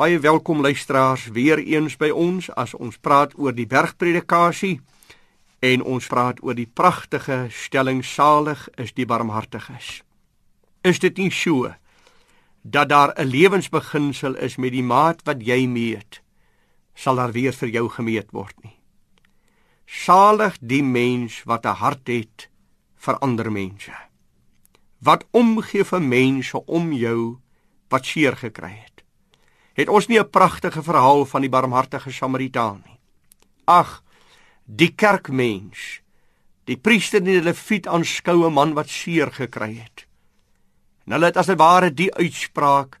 Baie welkom luisteraars weer eens by ons as ons praat oor die bergpredikasie en ons praat oor die pragtige stelling salig is die barmhartiges. Is dit nie so dat daar 'n lewensbeginsel is met die maat wat jy meet sal daar weer vir jou gemeet word nie. Salig die mens wat 'n hart het vir ander mense. Wat omgee vir mense om jou wat seer gekry het het ons nie 'n pragtige verhaal van die barmhartige Samaritaan nie. Ag, die kerkmens, die priester en die leviet aanskou 'n man wat seer gekry het. En hulle het as 'n ware die uitspraak: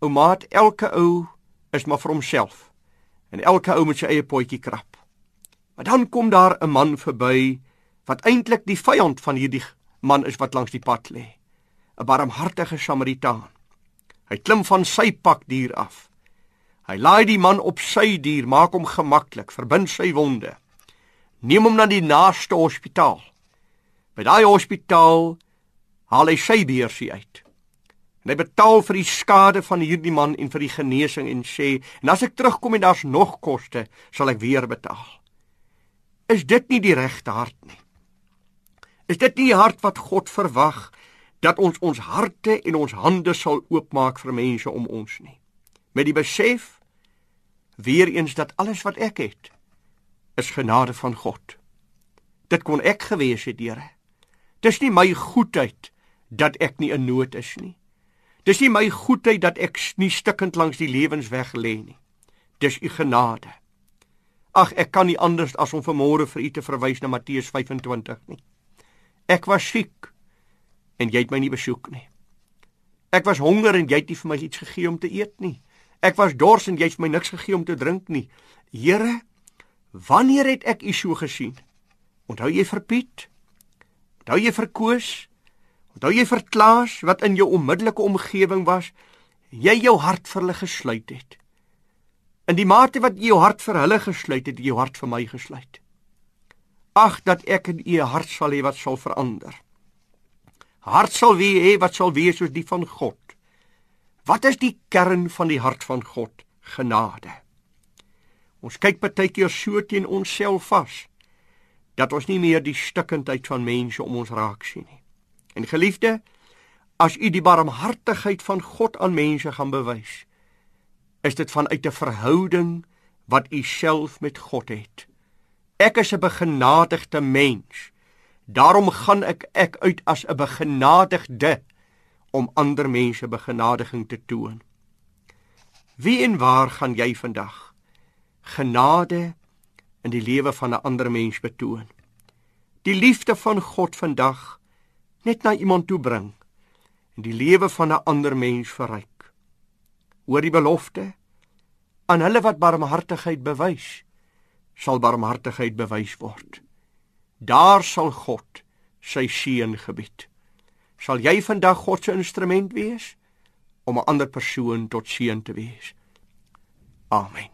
"O maat, elke ou is maar vir homself en elke ou moet sy eie potjie krap." Maar dan kom daar 'n man verby wat eintlik die vyand van hierdie man is wat langs die pad lê. 'n Barmhartige Samaritaan. Hy klim van sy pakdier af Hy laai die man op sy dier, maak hom gemaklik, verbind sy wonde. Neem hom na die naaste hospitaal. By daai hospitaal haal hy sy beursie uit. En hy betaal vir die skade van hierdie man en vir die genesing en sê, "En as ek terugkom en daar's nog koste, sal ek weer betaal." Is dit nie die regte hart nie? Is dit nie die hart wat God verwag dat ons ons harte en ons hande sal oopmaak vir mense om ons nie? Met die besef weer eens dat alles wat ek het is genade van God. Dit kon ek gewees het, Here. Dis nie my goedheid dat ek nie in nood is nie. Dis nie my goedheid dat ek nie stikkend langs die lewensweg lê nie. Dis u genade. Ag, ek kan nie anders as om vanmôre vir u te verwys na Matteus 25 nie. Ek was siek en jy het my nie besoek nie. Ek was honger en jy het nie vir my iets gegee om te eet nie. Ek was dors en jy het my niks gegee om te drink nie. Here, wanneer het ek u so gesien? Onthou jy vir Piet? Onthou jy vir Koos? Onthou jy vir Klaas wat in jou onmiddellike omgewing was? Jy jou hart vir hulle gesluit het. In die mate wat jy jou hart vir hulle gesluit het, jy jou hart vir my gesluit. Ag dat ek in u hart sal hê wat sal verander. Hart sal wie hê wat sal wees soos die van God. Wat is die kern van die hart van God? Genade. Ons kyk baie keer so teen onsself vas dat ons nie meer die stikkindheid van mense om ons raak sien nie. En geliefde, as u die barmhartigheid van God aan mense gaan bewys, is dit vanuit 'n verhouding wat u self met God het. Ek is 'n begenadigde mens. Daarom gaan ek ek uit as 'n begenadigde om ander mense begenadiging te toon. Wie en waar gaan jy vandag genade in die lewe van 'n ander mens betoon? Die liefde van God vandag net na iemand toe bring en die lewe van 'n ander mens verryk. Oor die belofte aan hulle wat barmhartigheid bewys, sal barmhartigheid bewys word. Daar sal God sy seën gebied sal jy vandag God se instrument wees om 'n ander persoon tot seën te wees. Amen.